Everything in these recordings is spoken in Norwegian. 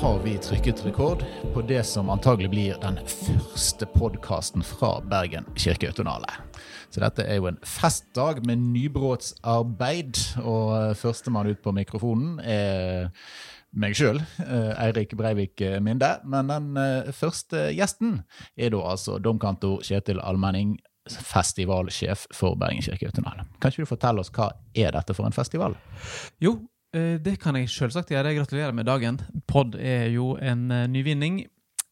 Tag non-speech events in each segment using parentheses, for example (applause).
har vi trykket rekord på det som antagelig blir den første podkasten fra Bergen kirkeautonale. Så dette er jo en festdag med nybrottsarbeid, og førstemann ut på mikrofonen er meg sjøl, Eirik Breivik Minde. Men den eh, første gjesten er da altså domkantor Kjetil Almenning, festivalsjef for Bergen kirkeautonale. Kan ikke du fortelle oss hva er dette for en festival? Jo, Eh, det kan jeg selvsagt gjøre. Gratulerer med dagen. Pod er jo en uh, nyvinning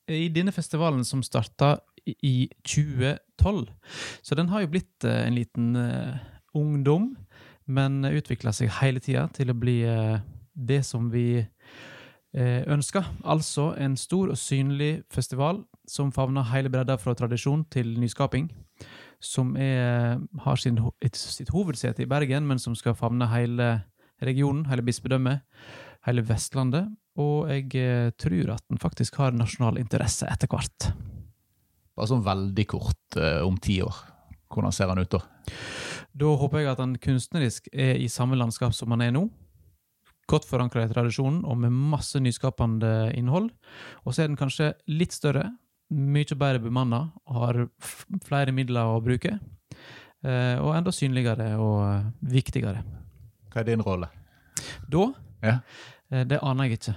i denne festivalen som starta i 2012. Så den har jo blitt uh, en liten ungdom, men utvikla seg hele tida til å bli det som vi ønsker. Altså en stor og synlig festival som favner hele bredda fra tradisjon til nyskaping. Som er, har sin, sitt hovedsete i Bergen, men som skal favne hele regionen, hele bispedømmet, hele Vestlandet. Og jeg eh, tror at den faktisk har nasjonal interesse etter hvert. Bare sånn veldig kort eh, om ti år. Hvordan ser han ut da? Da håper jeg at han kunstnerisk er i samme landskap som han er nå. Godt forankra i tradisjonen og med masse nyskapende innhold. Og så er den kanskje litt større, mye bedre bemanna har flere midler å bruke. Eh, og enda synligere og viktigere. Hva er din rolle? Da? Ja. Eh, det aner jeg ikke.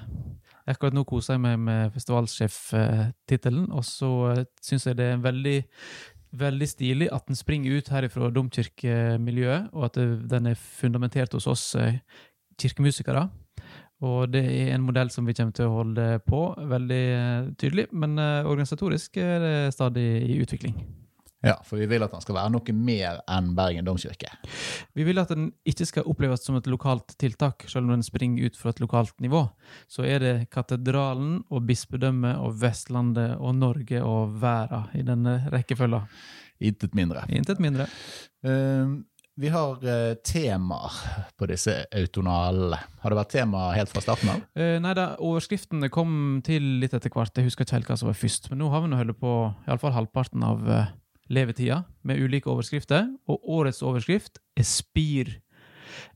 Akkurat nå koser jeg meg med festivalsjeftittelen, og så eh, syns jeg det er veldig, veldig stilig at den springer ut her fra domkirkemiljøet, og at den er fundamentert hos oss eh, kirkemusikere. Og det er en modell som vi kommer til å holde på veldig tydelig, men organisatorisk er det stadig i utvikling. Ja, for vi vil at den skal være noe mer enn Bergen domkirke. Vi vil at den ikke skal oppleves som et lokalt tiltak, selv om den springer ut fra et lokalt nivå. Så er det katedralen og bispedømmet og Vestlandet og Norge og verden i denne rekkefølgen. Intet mindre. Intet mindre. Uh, vi har uh, temaer på disse autonalene. Har det vært tema helt fra starten av? Uh, nei da, overskriftene kom til litt etter hvert. Jeg husker ikke helt hva som var først. Men nå har vi nå holdt på iallfall halvparten av uh, levetida, med ulike overskrifter, og årets overskrift er spir.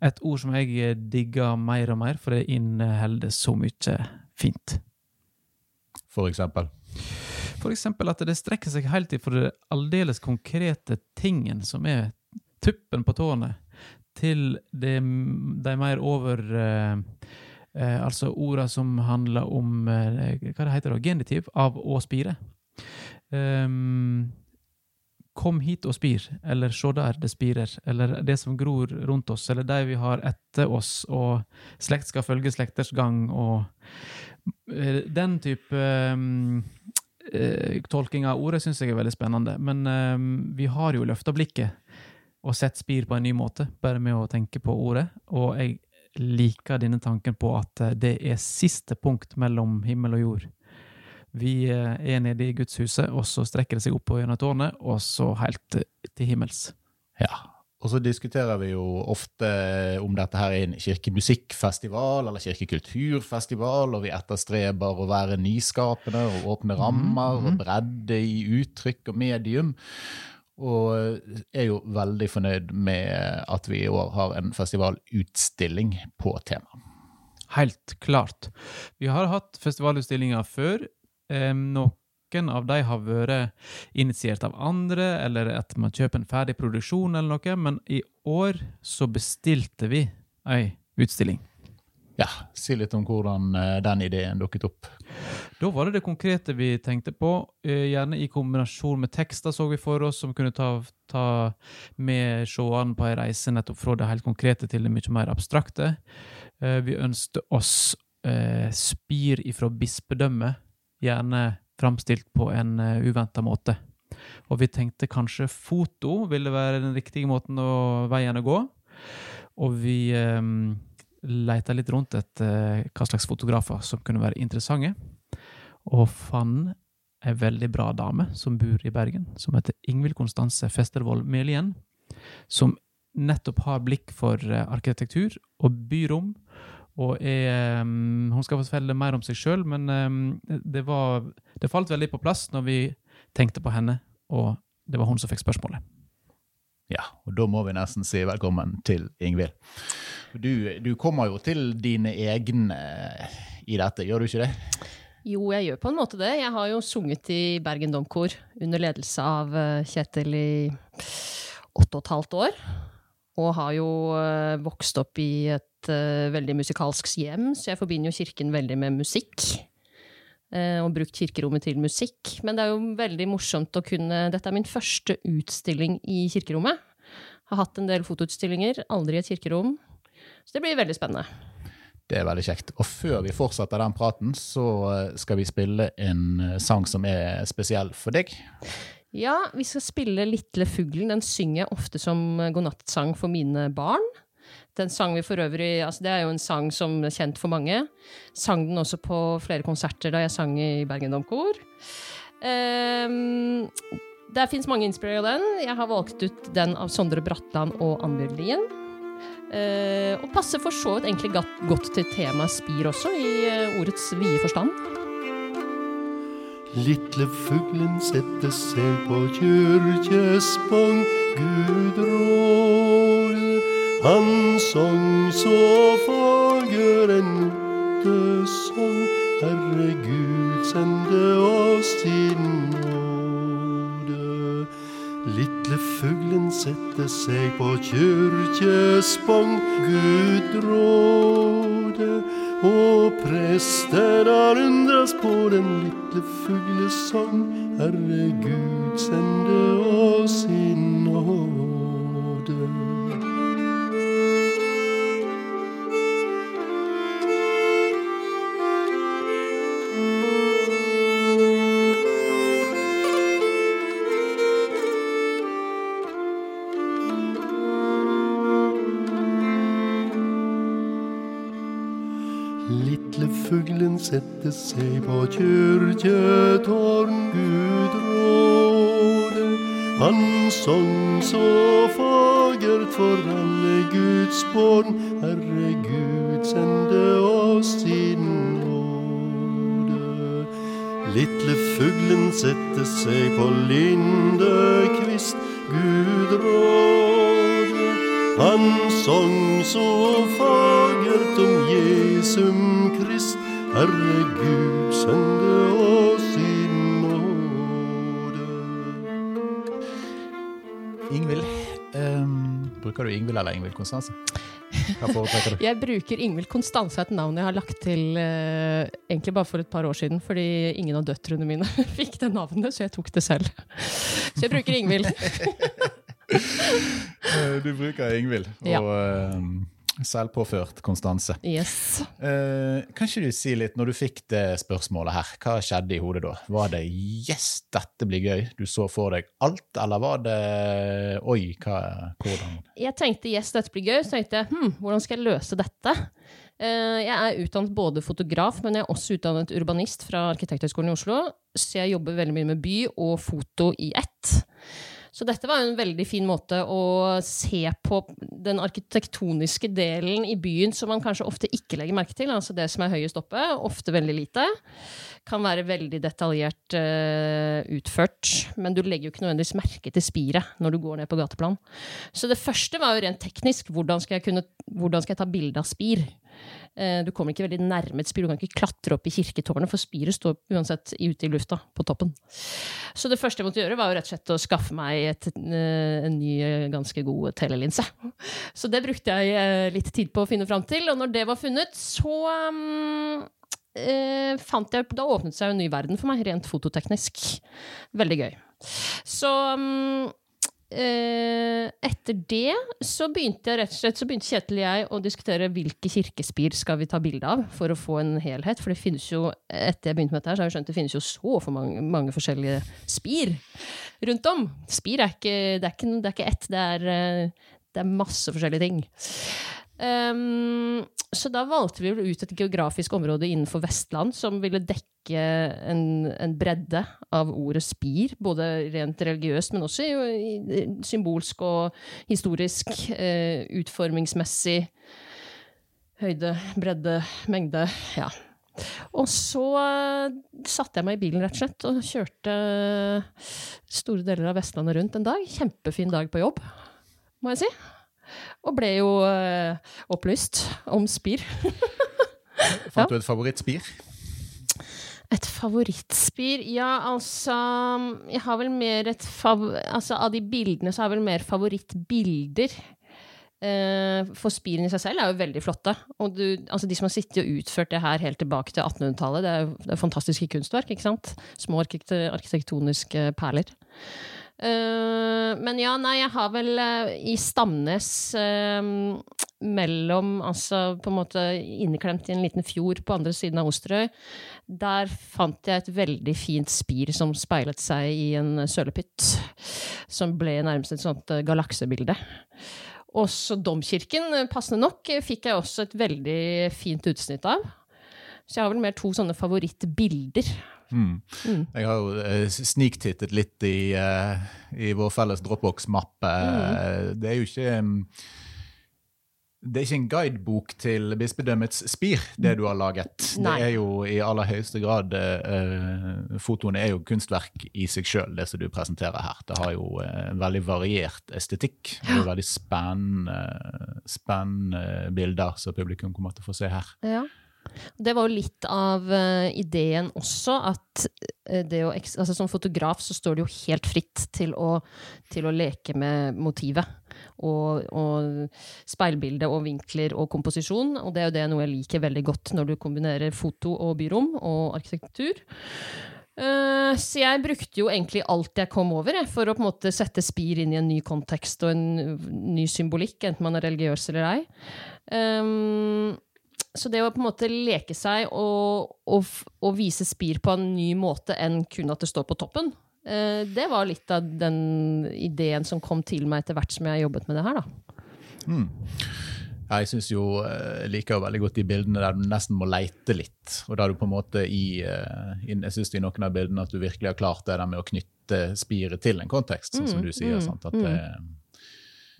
Et ord som jeg digger mer og mer, for det inneholder så mye fint. For eksempel? For eksempel at det strekker seg helt til for det aldeles konkrete tingen som er tuppen på tårnet, til det, de mer over eh, eh, Altså orda som handler om eh, Hva det heter det? Genitiv av å spire. Um, Kom hit og spir, eller se der det spirer, eller det som gror rundt oss, eller de vi har etter oss, og slekt skal følge slekters gang, og eh, den type um, tolking av ordet syns jeg er veldig spennende. Men um, vi har jo løfta blikket og sett spir på en ny måte, bare med å tenke på ordet. Og jeg liker denne tanken på at det er siste punkt mellom himmel og jord. Vi eh, er nede i gudshuset, og så strekker det seg opp gjennom tårnet, og så helt til himmels. Ja, og så diskuterer vi jo ofte om dette her er en kirkemusikkfestival eller kirkekulturfestival, og vi etterstreber å være nyskapende og åpne mhm, rammer og bredde i uttrykk og medium. Og er jo veldig fornøyd med at vi i år har en festivalutstilling på temaet. Helt klart. Vi har hatt festivalutstillinger før. Noen av de har vært initiert av andre, eller at man kjøper en ferdig produksjon, eller noe, men i år så bestilte vi ei utstilling. Ja, Si litt om hvordan eh, den ideen dukket opp. Da var det det konkrete vi tenkte på. Eh, gjerne i kombinasjon med tekster, så vi for oss, som kunne ta, ta med seerne på ei reise nettopp fra det helt konkrete til det mye mer abstrakte. Eh, vi ønsket oss spir ifra bispedømmet gjerne framstilt på en eh, uventa måte. Og vi tenkte kanskje foto ville være den riktige måten å veien å gå. Og vi um, leita litt rundt etter uh, hva slags fotografer som kunne være interessante, og fant ei veldig bra dame som bor i Bergen, som heter Ingvild Konstanse Festervold Melien, som nettopp har blikk for uh, arkitektur og byrom og er, um, Hun skal fortelle mer om seg sjøl, men um, det, var, det falt veldig på plass når vi tenkte på henne, og det var hun som fikk spørsmålet. Ja, og da må vi nesten si velkommen til Ingvild. Du, du kommer jo til dine egne i dette, gjør du ikke det? Jo, jeg gjør på en måte det. Jeg har jo sunget i Bergen Domkor under ledelse av eh, Kjetil i åtte og et halvt år. Og har jo eh, vokst opp i et uh, veldig musikalsk hjem, så jeg forbinder jo kirken veldig med musikk. Uh, og brukt kirkerommet til musikk. Men det er jo veldig morsomt å kunne Dette er min første utstilling i kirkerommet. Har hatt en del fotoutstillinger, aldri et kirkerom. Så det blir veldig spennende. Det er veldig kjekt. Og før vi fortsetter den praten, så skal vi spille en sang som er spesiell for deg. Ja, vi skal spille 'Litle fuglen'. Den synger jeg ofte som godnattsang for mine barn. Den sang vi for øvrig, altså Det er jo en sang som er kjent for mange. Sang den også på flere konserter da jeg sang i Bergen Domkor. Um, der fins mange innspillere av den. Jeg har valgt ut den av Sondre Bratland og Annbjørg Lien. Uh, og passer for så vidt egentlig godt til temaet spir også, i uh, ordets vide forstand. Lille fuglen setter seg på kyrkjespang, Gud råde. Han sang så fager en nattesang, Herre Gud sende oss din nåde. Lille fuglen setter seg på kyrkjespang, Gud råde. Og prester har undres på den lille fuglesang. Herre Gud, sende oss i sette seg på kirketårn Gud råde. Han sang så fagert for alle Guds barn, Herre Gud sende oss sin nåde. Lille fuglen sette seg på lindekvist, Gud råde. Han sang så fagert om Jesum Krist, Herre Gud, sende oss i nåde. Ingvild, um, bruker du Ingvild eller Ingvild Konstanse? Hva foretrekker du? (laughs) Jeg bruker Ingvild Konstanse, et navn jeg har lagt til uh, egentlig bare for et par år siden, fordi ingen av døtrene mine (laughs) fikk det navnet, så jeg tok det selv. Så jeg bruker Ingvild. (laughs) du bruker Ingvild. Og ja. uh, Selvpåført Konstanse. Yes. Uh, kan ikke du si litt, når du fikk det spørsmålet her, hva skjedde i hodet da? Var det 'yes, dette blir gøy', du så for deg alt, eller var det 'oi, hva, hvordan'? Jeg tenkte 'yes, dette blir gøy', så tenkte jeg hm, hvordan skal jeg løse dette? Uh, jeg er utdannet både fotograf, men jeg er også utdannet urbanist fra Arkitekthøgskolen i Oslo, så jeg jobber veldig mye med by og foto i ett. Så dette var jo en veldig fin måte å se på den arkitektoniske delen i byen som man kanskje ofte ikke legger merke til. Altså det som er høyest oppe, ofte veldig lite. Kan være veldig detaljert uh, utført, men du legger jo ikke nødvendigvis merke til spiret når du går ned på gateplan. Så det første var jo rent teknisk. Hvordan skal jeg, kunne, hvordan skal jeg ta bilde av spir? Eh, du kommer ikke veldig nærme et spir. Du kan ikke klatre opp i kirketårnet, for spiret står uansett ute i lufta, på toppen. Så det første jeg måtte gjøre, var jo rett og slett å skaffe meg et, eh, en ny, eh, ganske god telelinse. Så det brukte jeg litt tid på å finne fram til, og når det var funnet, så um, eh, fant jeg Da åpnet seg en ny verden for meg, rent fototeknisk. Veldig gøy. Så um, Eh, etter det så begynte jeg rett og slett, så begynte Kjetil og jeg å diskutere hvilke kirkespir skal vi ta bilde av for å få en helhet. For det finnes jo, etter jeg begynte med dette her, så har jeg skjønt det finnes jo så for mange, mange forskjellige spir rundt om. Spir er ikke, det er ikke, det er ikke ett, det er, eh, det er masse forskjellige ting. Um, så da valgte vi ut et geografisk område innenfor Vestland som ville dekke en, en bredde av ordet spir, både rent religiøst, men også i, i, symbolsk og historisk, uh, utformingsmessig. Høyde, bredde, mengde. Ja. Og så uh, satte jeg meg i bilen rett og slett og kjørte store deler av Vestlandet rundt en dag. Kjempefin dag på jobb, må jeg si. Og ble jo uh, opplyst om spir. (laughs) Fant du et favorittspir? Et favorittspir? Ja, altså Jeg har vel mer et fav... Altså, av de bildene så har jeg vel mer favorittbilder. Eh, for spirene i seg selv er jo veldig flotte. Og du, altså de som har sittet og utført det her helt tilbake til 1800-tallet, det er jo det er fantastiske kunstverk, ikke sant? Små arkitektoniske perler. Eh, men ja, nei, jeg har vel uh, i Stamnes uh, mellom Altså på en måte inneklemt i en liten fjord på andre siden av Osterøy. Der fant jeg et veldig fint spir som speilet seg i en sølepytt. Som ble nærmest et sånt galaksebilde. Også domkirken, passende nok, fikk jeg også et veldig fint utsnitt av. Så jeg har vel mer to sånne favorittbilder. Mm. Mm. Jeg har jo eh, sniktittet litt i, eh, i vår felles Dropbox-mappe. Mm. Det er jo ikke mm, det er ikke en guidebok til bispedømmets spir, det du har laget. Nei. Det er jo i aller høyeste grad uh, Fotoene er jo kunstverk i seg sjøl, det som du presenterer her. Det har jo uh, en veldig variert estetikk. Er veldig spennende, spennende bilder som publikum kommer til å få se her. Ja. Det var jo litt av uh, ideen også, at eh, å, altså, som fotograf så står det jo helt fritt til å, til å leke med motivet. Og, og speilbilde og vinkler og komposisjon. Og det er jo det noe jeg liker veldig godt når du kombinerer foto og byrom og arkitektur. Uh, så jeg brukte jo egentlig alt jeg kom over, jeg, for å på en måte sette spir inn i en ny kontekst og en ny symbolikk, enten man er religiøs eller ei. Um, så det å på en måte leke seg og, og, og vise spir på en ny måte enn kun at det står på toppen, eh, det var litt av den ideen som kom til meg etter hvert som jeg har jobbet med det her, da. Mm. Jeg syns jo eh, jeg liker jo veldig godt de bildene der du nesten må leite litt. Og da du på en måte i, eh, Jeg syns i noen av bildene at du virkelig har klart det der med å knytte spiret til en kontekst, sånn som Mm, du sier. mm, sant? At det,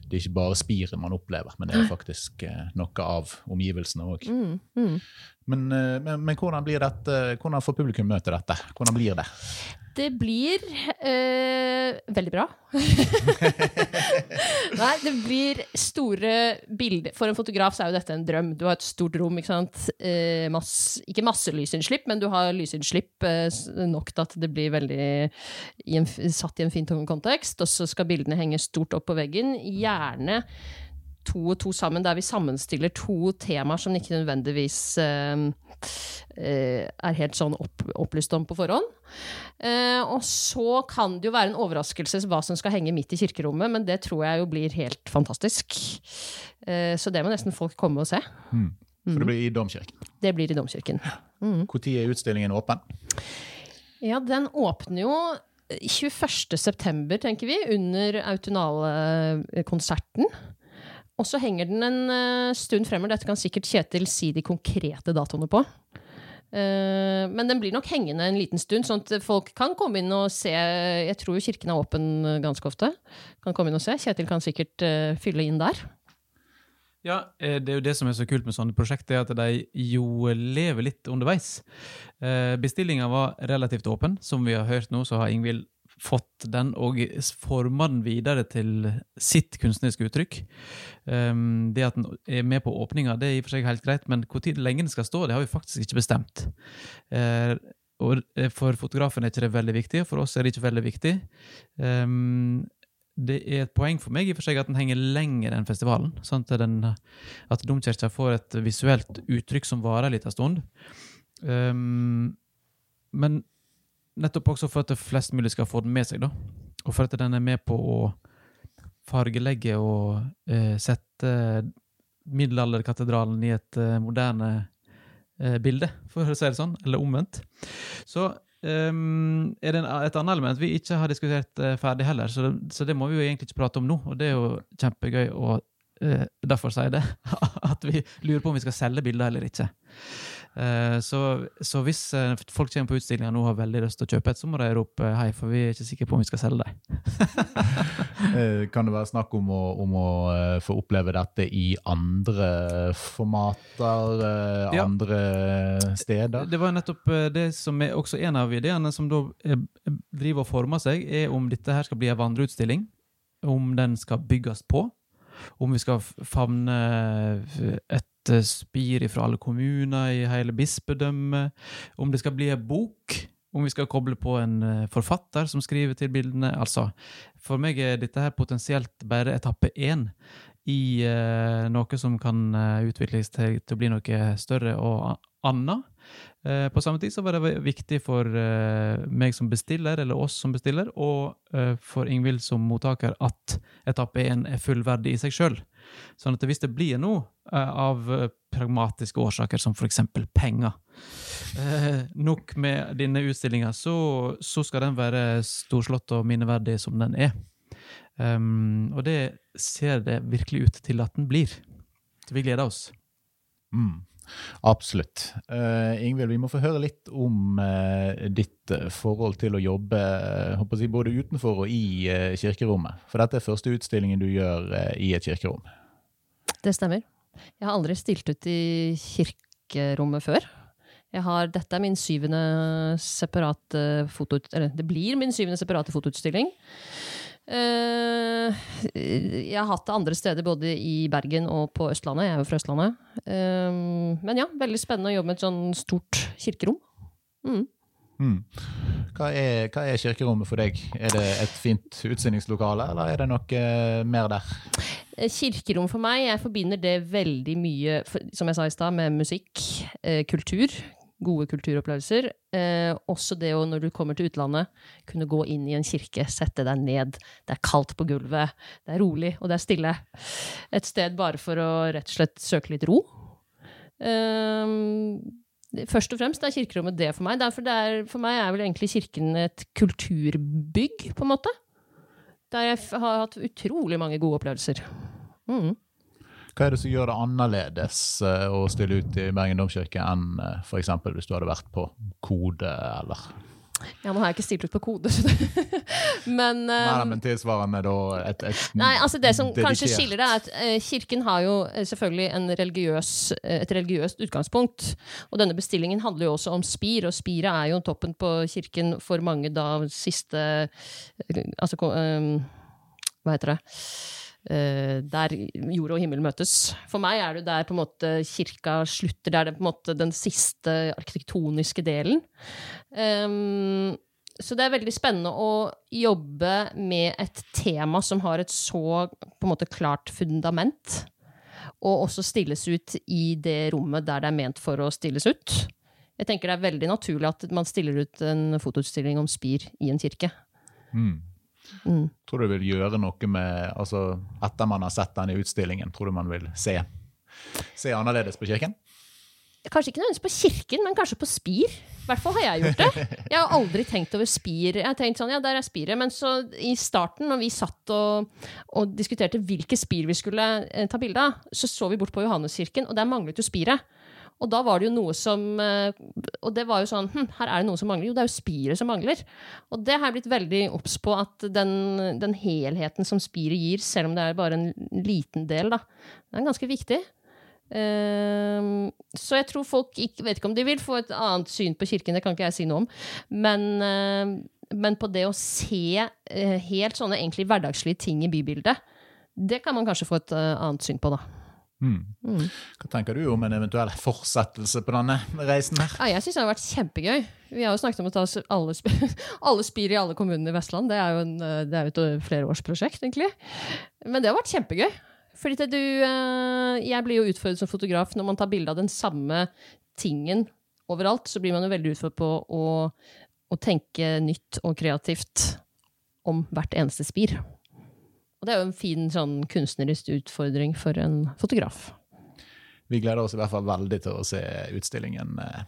det er ikke bare spiret man opplever, men det er faktisk eh, noe av omgivelsene òg. Mm, mm. Men, eh, men, men hvordan blir dette, hvordan får publikum møte dette? Hvordan blir det? Det blir øh, veldig bra. (laughs) Nei, det blir store bilder. For en fotograf så er jo dette en drøm. Du har et stort rom, ikke sant. Eh, masse, ikke masse lysinnslipp, men du har lysinnslipp eh, nok til at det blir veldig i en, satt i en fin kontekst. Og så skal bildene henge stort opp på veggen. Gjerne to og to sammen, der vi sammenstiller to temaer som ikke nødvendigvis eh, eh, er helt sånn opp, opplyst om på forhånd. Eh, og så kan det jo være en overraskelse hva som skal henge midt i kirkerommet, men det tror jeg jo blir helt fantastisk. Eh, så det må nesten folk komme og se. For det blir i Domkirken. Det blir i Domkirken. Mm. Når er utstillingen åpen? Ja, den åpner jo 21. september, tenker vi, under Autonale-konserten. Og så henger den en eh, stund fremover. Dette kan sikkert Kjetil si de konkrete datoene på. Eh, men den blir nok hengende en liten stund, sånn at folk kan komme inn og se. Jeg tror jo kirken er åpen eh, ganske ofte. Kan komme inn og se. Kjetil kan sikkert fylle inn der. Ja, det er jo det som er så kult med sånne prosjekter, er at de jo lever litt underveis. Bestillinga var relativt åpen. Som vi har hørt nå, så har Ingvild fått den og forma den videre til sitt kunstneriske uttrykk. Um, det at den er med på åpninga, det er i og for seg helt greit, men hvor tid lenge den skal stå, det har vi faktisk ikke bestemt. Uh, og for fotografen er ikke det veldig viktig, og for oss er det ikke veldig viktig. Um, det er et poeng for meg i og for seg at den henger lenger enn festivalen. Sånn at, den, at domkirka får et visuelt uttrykk som varer en liten stund. Um, men nettopp også for at flest mulig skal få den med seg, da. Og for at den er med på å fargelegge og eh, sette middelalderkatedralen i et eh, moderne eh, bilde, for å si det sånn, eller omvendt. Så ehm, er det en, et annet element vi ikke har diskutert eh, ferdig heller, så det, så det må vi jo egentlig ikke prate om nå, og det er jo kjempegøy å derfor derfor jeg det, (laughs) at vi lurer på om vi skal selge bilder eller ikke. Eh, så, så hvis eh, folk kommer på utstillinga nå og har veldig lyst til å kjøpe et, så må de rope hei, for vi er ikke sikre på om vi skal selge dem. (laughs) (laughs) Eh, Kan det være snakk om å, om å få oppleve dette i andre formater, Ja. andre steder? Det var nettopp det som er også en av ideene som da driver og former seg, er om dette her skal bli en vandreutstilling, om den skal bygges på, om vi skal favne et eh, spir fra alle kommuner i hele bispedømmet, om det skal bli en bok, om vi skal koble på en eh, forfatter som skriver til bildene. Altså, for meg er dette her potensielt bare etappe én i uh, noe som kan utvikles til, til å bli noe større og annet. Eh, på samme tid så var det viktig for eh, meg som bestiller, eller oss som bestiller, og eh, for Ingvild som mottaker, at etappe én er fullverdig i seg sjøl. Sånn at hvis det blir noe av pragmatiske årsaker, som f.eks. penger, nok med denne utstillinga, så, så skal den være storslått og minneverdig som den er. Um, og det ser det virkelig ut til at den blir. Så vi gleder oss. Mm. Absolutt. Uh, Ingvild, vi må få høre litt om uh, ditt eh, forhold til å jobbe håper jeg, både utenfor og i uh, kirkerommet. For dette er første utstillingen du gjør i et kirkerom. Det stemmer. Jeg har aldri stilt ut i kirkerommet før. Har, dette er min syvende separate foto... Eller det blir min syvende separate fotoutstilling. Eh, jeg har hatt det andre steder, både i Bergen og på Østlandet. Jeg er jo fra Østlandet. Uh, men ja, veldig spennende å jobbe med et sånn stort kirkerom. Mm. Mm. Hva, er, hva er kirkerommet for deg? Er det et fint utstillingslokale, eller er det noe eh, mer der? Kirkerom for meg, jeg forbinder det veldig mye, som jeg sa i stad, med musikk, kultur. Gode kulturopplevelser. Eh, også det å, når du kommer til utlandet, kunne gå inn i en kirke, sette deg ned. Det er kaldt på gulvet, det er rolig, og det er stille. Et sted bare for å rett og slett søke litt ro. Eh, først og fremst er kirkerommet det for meg. Derfor det er, for meg er vel egentlig kirken et kulturbygg, på en måte. Der jeg har hatt utrolig mange gode opplevelser. Mm. Hva er det som gjør det annerledes eh, å stille ut i Bergen domkirke enn uh, f.eks. hvis du hadde vært på Kode eller Ja, nå har jeg ikke stilt ut på kode, (laughs) Men, um, eh, nei, men tilsvarende da et, et Nei, altså Det som kanskje skiller det, er at uh, kirken har jo eh, selvfølgelig en religiøs, eh, et religiøst utgangspunkt. Og denne bestillingen handler jo også om spir, og spiret er jo toppen på kirken for mange da siste eh, Altså eh, Hva heter det? Eh, der jord og himmel møtes. For meg er det der på en måte kirka slutter. Det er på en måte den siste arkitektoniske delen. Um, så det er veldig spennende å jobbe med et tema som har et så på en måte klart fundament, og også stilles ut i det rommet der det er ment for å stilles ut. Jeg tenker det er veldig naturlig at man stiller ut en fotoutstilling om spir i en kirke. Mm. Mm. Tror du det vil gjøre noe med altså Etter man har sett den i utstillingen, tror du man vil se, se annerledes på kirken? Kanskje ikke nødvendigvis på kirken, men kanskje på spir. I hvert fall har jeg gjort det. Jeg har aldri tenkt over spir. Jeg har tenkt sånn, ja, der er spiret. Men så i starten, når vi satt og, og diskuterte hvilke spir vi skulle eh, ta bilde av, så så vi bort på Johanneskirken, og der manglet jo spiret. Og da var det jo noe som eh, Og det var jo sånn hm, Her er det noe som mangler. Jo, det er jo spiret som mangler. Og det har jeg blitt veldig obs på, at den, den helheten som spiret gir, selv om det er bare en liten del, da, den er ganske viktig. Ehm, så jeg tror folk ikke, vet ikke om de vil få et annet syn på kirken, det kan ikke jeg si noe om. Men, uh, men på det å se uh, helt sånne egentlig hverdagslige ting i bybildet, det kan man kanskje få et annet syn på, da. Mm. Mm. Hva tenker du om en eventuell fortsettelse på denne reisen her? Ja, jeg syns det har vært kjempegøy. Vi har jo snakket om å ta alle, sp alle spir (laughs) i alle kommunene i Vestland. Det er jo, en, eh, det er jo et flerårsprosjekt, egentlig. Men det har vært kjempegøy. Fordi du eh, Jeg blir jo utfordret som fotograf når man tar bilde av den samme tingen overalt. Så blir man jo veldig utfordret på å, å tenke nytt og kreativt om hvert eneste spir. Og det er jo en fin sånn kunstnerisk utfordring for en fotograf. Vi gleder oss i hvert fall veldig til å se utstillingen eh,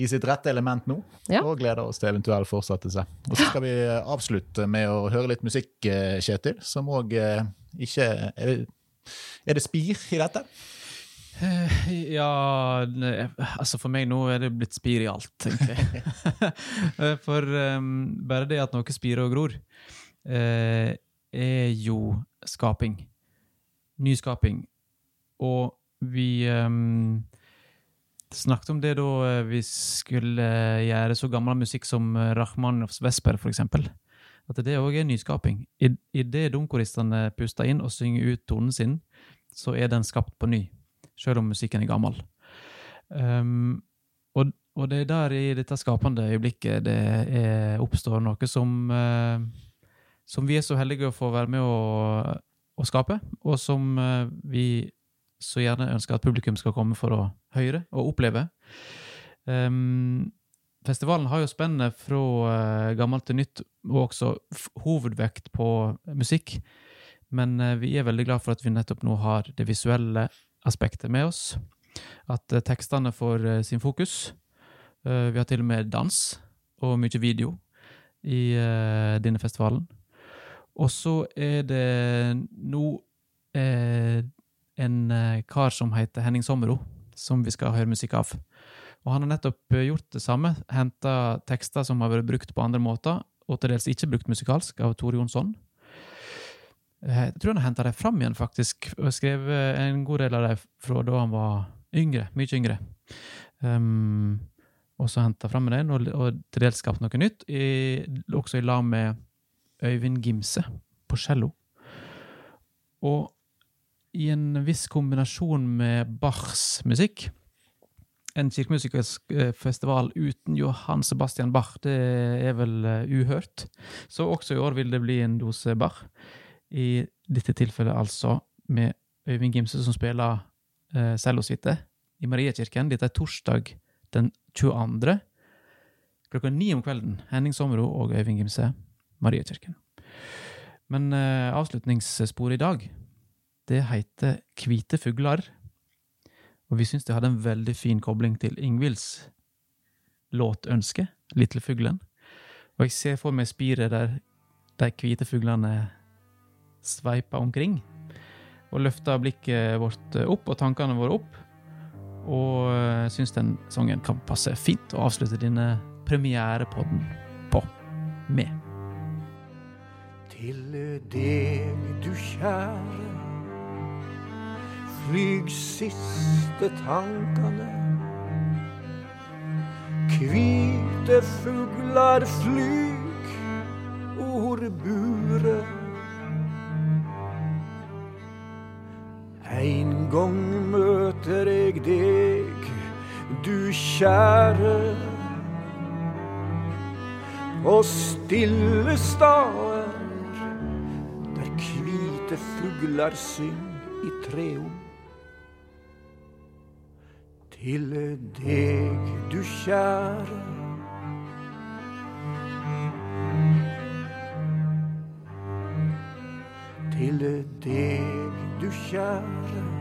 i sitt rette element nå. Ja. Og gleder oss til eventuell fortsettelse. Og så skal vi eh, avslutte med å høre litt musikk, eh, Kjetil, som òg eh, ikke er det, er det spir i dette? Ja Altså, for meg nå er det blitt spir i alt, egentlig. jeg. (laughs) (laughs) for um, bare det at noe spirer og gror, eh, er jo skaping. Nyskaping. Og vi um, snakket om det da eh, vi skulle gjøre så gammel musikk som eh, Rachmanovs Vesper, for eksempel. At det òg er nyskaping. I, i det domkoristene puster inn og synger ut tonen sin, så er den skapt på ny. selv om musikken er gammel. Um, og, og det er der i dette skapende øyeblikket det er, oppstår noe som, uh, som vi er så heldige å få være med å, å skape, og som uh, vi så gjerne ønsker at publikum skal komme for å høre og oppleve. Um, festivalen har jo spennet fra uh, gammelt til nytt, og også hovedvekt på musikk. Men uh, vi er veldig glad for at vi nettopp nå har det visuelle aspektet med oss. At tekstene får sin fokus. vi har til og med dans og mye video i denne festivalen. Og så er det nå en kar som heter Henning Sommero, som vi skal høre musikk av. Og han har nettopp eh, gjort det samme, henta tekster som har vært brukt på andre måter, og til dels ikke brukt musikalsk, av Tore Jonsson. Eh, jeg tror han har henta dem fram igjen, faktisk, og skrevet en god del av dem fra da han var yngre, mye yngre. Um, og så henta fram med den, og, og til dels skapt noe nytt, i, også i lag med Øyvind Gimse på cello. Og i en viss kombinasjon med Bachs musikk en kirkemusikerfestival uten Johan Sebastian Bach, det er vel uh, uhørt. Så også i år vil det bli en dose Bach. I dette tilfellet altså med Øyvind Gimse som spiller eh, cellosuite i Mariekirken. Dette er torsdag den 22. klokka ni om kvelden. Henning Sommero og Øyvind Gimse, Mariakirken. Men eh, avslutningssporet i dag, det heter Hvite fugler og vi syns det hadde en veldig fin kobling til Ingvilds låtønske, Lille fuglen. Og jeg ser for meg spiret der de hvite fuglene sveiper omkring. Og løfter blikket vårt opp og tankene våre opp. Og eh, syns den sangen kan passe fint å avslutte denne premierepodden på med. Til deg, du kjære flyg siste tankene. Hvite fuglar flyg over buret. En gang møter jeg deg, du kjære. På stille der hvite fugler syng i treom til deg, du kjære. Til deg, du kjære.